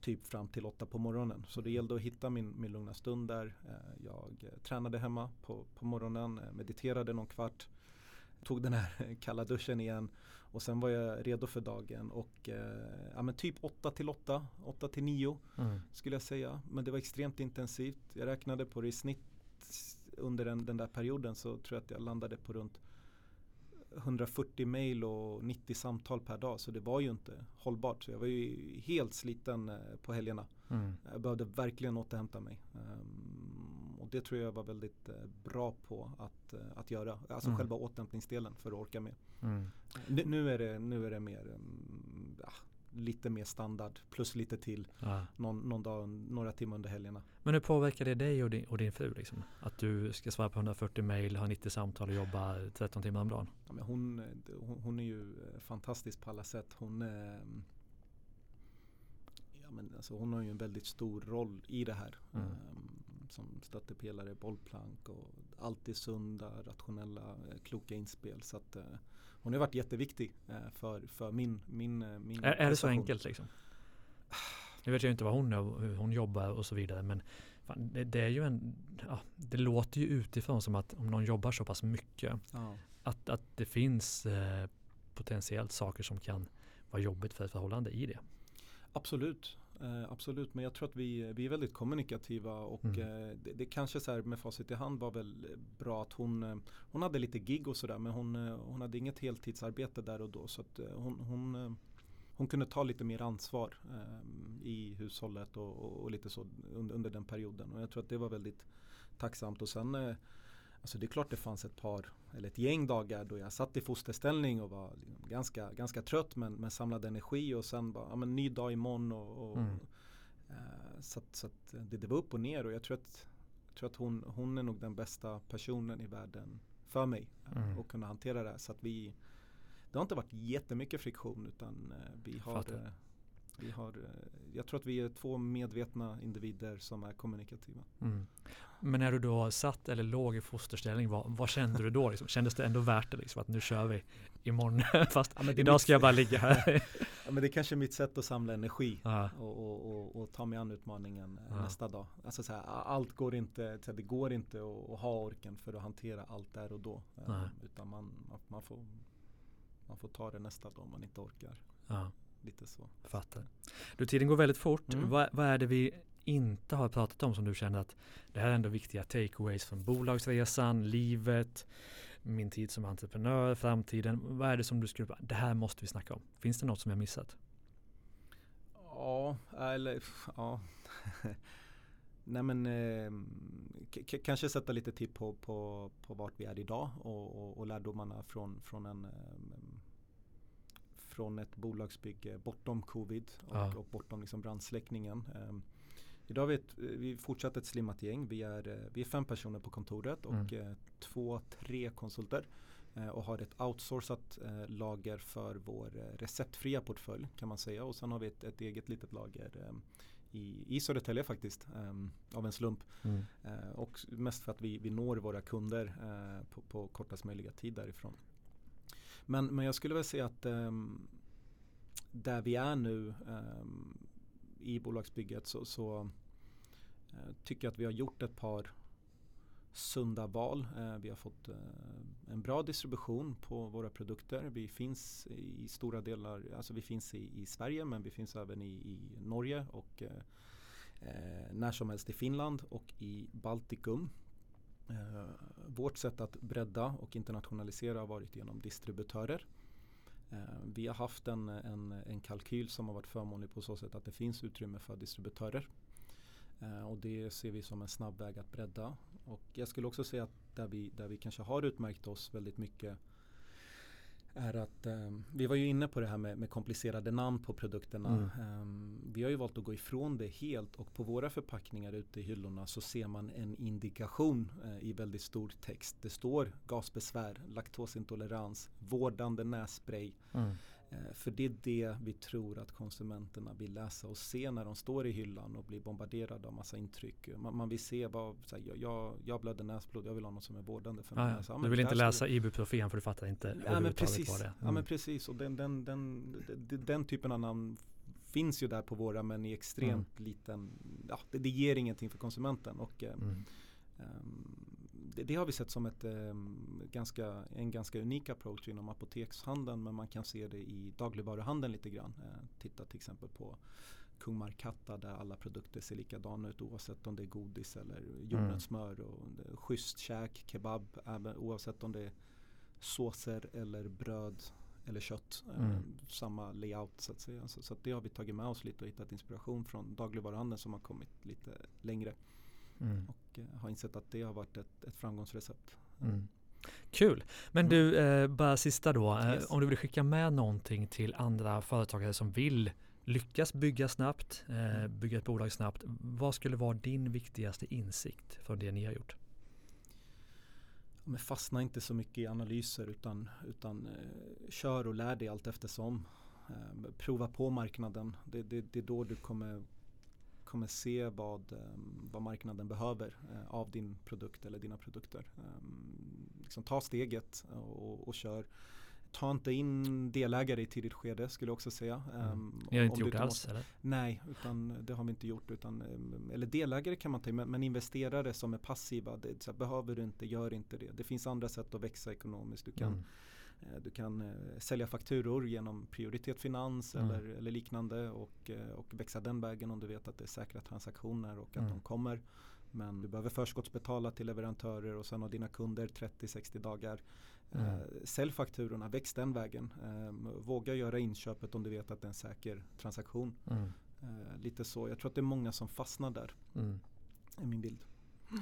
typ fram till åtta på morgonen. Så det gällde att hitta min, min lugna stund där. Eh, jag tränade hemma på, på morgonen, eh, mediterade någon kvart, tog den här [LAUGHS] kalla duschen igen och sen var jag redo för dagen och eh, ja, men typ 8 till 8, 8 till 9 mm. skulle jag säga. Men det var extremt intensivt. Jag räknade på det i snitt under den, den där perioden så tror jag att jag landade på runt 140 mail och 90 samtal per dag. Så det var ju inte hållbart. Så jag var ju helt sliten eh, på helgerna. Mm. Jag behövde verkligen återhämta mig. Och det tror jag var väldigt uh, bra på att, uh, att göra. Alltså mm. själva återhämtningsdelen för att orka med. Mm. Nu, nu, är det, nu är det mer um, ja, lite mer standard plus lite till ja. någon, någon dag, några timmar under helgerna. Men hur påverkar det dig och din, och din fru? Liksom? Att du ska svara på 140 mail, ha 90 samtal och jobba 13 timmar om dagen? Ja, men hon, hon, hon är ju eh, fantastisk på alla sätt. Hon, eh, ja, men alltså hon har ju en väldigt stor roll i det här. Mm. Um, som stöttepelare, bollplank och alltid sunda, rationella, eh, kloka inspel. Så att, uh, hon har varit jätteviktig uh, för, för min, min, min Är, är det så enkelt liksom? Nu vet jag inte vad hon är, hur hon jobbar och så vidare. Men fan, det, det, är ju en, ja, det låter ju utifrån som att om någon jobbar så pass mycket. Ja. Att, att det finns eh, potentiellt saker som kan vara jobbigt för ett förhållande i det. Absolut. Eh, absolut, men jag tror att vi, vi är väldigt kommunikativa och mm. eh, det, det, kanske så här med facit i hand var väl bra att hon, eh, hon hade lite gig och sådär men hon, eh, hon hade inget heltidsarbete där och då så att eh, hon, hon, hon kunde ta lite mer ansvar i hushållet och, och, och lite så under, under, den perioden och jag tror att det var väldigt tacksamt och sen Alltså det är klart det fanns ett par eller ett gäng dagar då jag satt i fosterställning och var liksom ganska, ganska trött men, men samlade energi och sen bara, ja men ny dag imorgon och, och mm. eh, så, att, så att det, det var upp och ner och jag tror att, jag tror att hon, hon är nog den bästa personen i världen för mig eh, mm. och kunna hantera det så att vi det har inte varit jättemycket friktion utan eh, vi har eh, vi har, eh, jag tror att vi är två medvetna individer som är kommunikativa. Mm. Men när du då satt eller låg i fosterställning, vad, vad kände du då? Liksom? Kändes det ändå värt det? Liksom, att nu kör vi imorgon, [LAUGHS] fast ja, idag ska jag bara ligga här. [LAUGHS] ja, men det är kanske är mitt sätt att samla energi och, och, och, och, ta mig an utmaningen eh, nästa dag. Alltså, så här, allt går inte, det går inte att, att, ha orken för att hantera allt där och då. Eh, utan man, man, får, man får ta det nästa dag om man inte orkar. Ja lite så. Fattar. Du, tiden går väldigt fort. Mm. Vad, vad, är det vi inte har pratat om som du känner att det här är ändå viktiga takeaways från bolagsresan, livet, min tid som entreprenör, framtiden. Vad är det som du skulle, det här måste vi snacka om. Finns det något som jag missat? Ja, eller ja. [LAUGHS] Nej men eh, kanske sätta lite tipp på, på, på vart vi är idag och, och, och lärdomarna från, från en eh, från ett bolagsbygge bortom covid och, ja. och bortom liksom brandsläckningen. Um, idag vi, ett, vi fortsatt ett slimmat gäng. Vi är, eh, vi är fem personer på kontoret och mm. eh, två, tre konsulter eh, och har ett outsourcat eh, lager för vår eh, receptfria portfölj kan man säga. Och sen har vi ett, ett eget litet lager ehm, i, i Södertälje faktiskt um, av en slump. Mm. Uh, och mest för att vi, vi når våra kunder uh, på, på kortast möjliga tid därifrån. Men, men jag skulle väl säga att um, där vi är nu um, i bolagsbygget så, så uh, tycker jag att vi har gjort ett par sunda val. Uh, vi har fått uh, en bra distribution på våra produkter. Vi finns i stora delar, alltså vi finns i, i Sverige men vi finns även i, i Norge och när som helst i Finland och i Baltikum. Eh, vårt sätt att bredda och internationalisera har varit genom distributörer. Eh, vi har haft en, en, en kalkyl som har varit förmånlig på så sätt att det finns utrymme för distributörer. Eh, och det ser vi som en snabb väg att bredda. Och jag skulle också säga att där vi, där vi kanske har utmärkt oss väldigt mycket är att eh, vi var ju inne på det här med, med komplicerade namn på produkterna. Mm. Eh, vi har ju valt att gå ifrån det helt och på våra förpackningar ute i hyllorna så ser man en indikation eh, i väldigt stor text. Det står gasbesvär, laktosintolerans, vårdande nässpray. Mm. Eh, för det är det vi tror att konsumenterna vill läsa och se när de står i hyllan och blir bombarderade av massa intryck. Man, man vill se vad, så här, jag, jag blöder näsblod, jag vill ha något som är vårdande för mig. Ja, du vill inte läsa ibuprofen för du fattar inte ja, men precis. vad det är. Mm. Ja men precis och den, den, den, den, den typen av namn finns ju där på våra men i extremt mm. liten, ja det, det, ger ingenting för konsumenten. Och, eh, mm. um, det, det, har vi sett som ett, eh, ganska, en ganska unik approach inom apotekshandeln men man kan se det i dagligvaruhandeln lite grann. Eh, titta till exempel på Kung Markatta där alla produkter ser likadana ut oavsett om det är godis eller jordnötssmör mm. och schysst käk, kebab, även, oavsett om det är såser eller bröd eller kött. Eh, mm. samma layout så att säga. Så, så att det har vi tagit med oss lite och hittat inspiration från dagligvaruhandeln som har kommit lite längre. Mm. Och eh, har insett att det har varit ett, ett framgångsrecept. Mm. Kul! Men mm. du, eh, bara sista då. Eh, yes. Om du vill skicka med någonting till andra företagare som vill lyckas bygga snabbt, eh, mm. bygga ett bolag snabbt. Vad skulle vara din viktigaste insikt från det ni har gjort? Men fastna inte så mycket i analyser utan, utan eh, kör och lär dig allt eftersom. Eh, prova på marknaden. Det, det, det är då du kommer kommer se vad, ehm, vad marknaden behöver eh, av din produkt eller dina produkter. Ehm, liksom ta steget och, och kör. Ta inte in delägare i tidigt skede skulle jag också säga. Mm. Ehm, Ni har inte gjort det alls? Eller? Nej, utan det har vi inte gjort. Utan, eller delägare kan man ta in, men, men investerare som är passiva, det, så här, behöver du inte, gör inte det. Det finns andra sätt att växa ekonomiskt. Du kan mm Eh, du kan eh, sälja fakturor genom prioritet finans mm. eller, eller, liknande och, eh, och växa den vägen om du vet att det är säkra transaktioner och att mm. de kommer. Men du behöver förskottsbetala till leverantörer och sen har dina kunder 30-60 dagar. Mm. Eh, sälj fakturorna, väx den vägen. Eh, våga göra inköpet om du vet att det är en säker transaktion. Mm. Eh, lite så, jag tror att det är många som fastnar där. Mm. är min bild.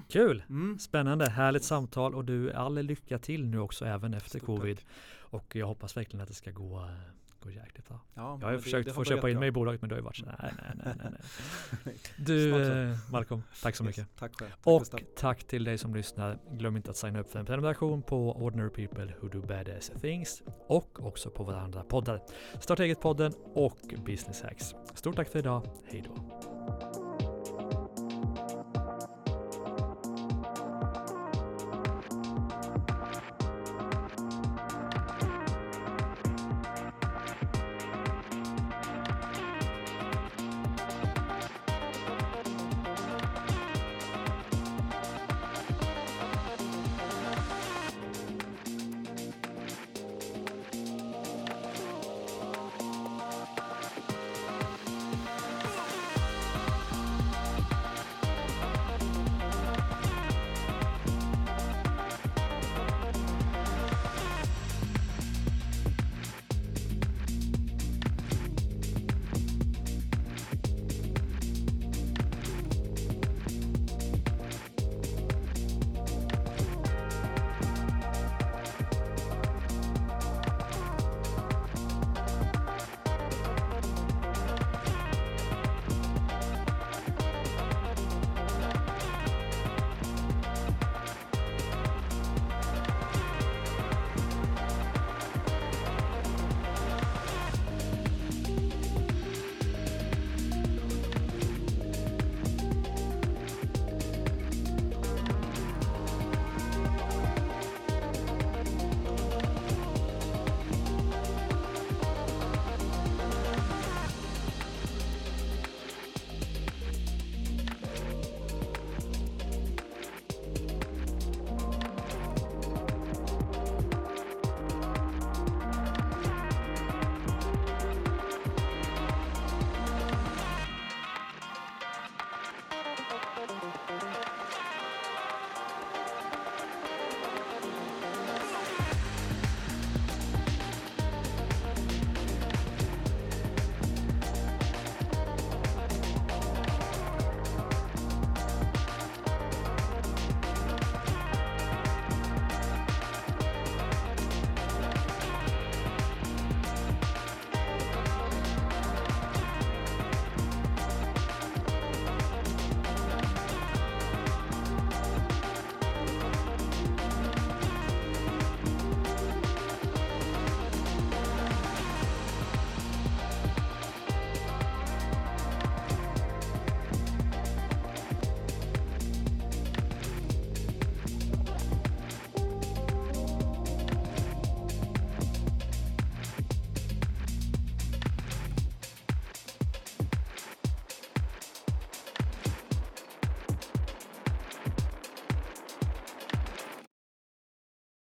Kul! Mm. Spännande, härligt samtal och du, all lycka till nu också även efter Stort covid. Tack. Och jag hoppas verkligen att det ska gå, eh, gå jäkligt bra. Ja, jag har försökt det få köpa in mig i bolaget men det har ju varit så nej, nej, nej, nej. [LAUGHS] Du eh, Malcolm, tack så mycket. Yes, tack själv. Tack och tack till dig som lyssnar. Glöm inte att signa upp för en prenumeration på Ordinary People Who Do Badass Things och också på våra andra poddar. Starta eget-podden och Business Hacks. Stort tack för idag. Hej då.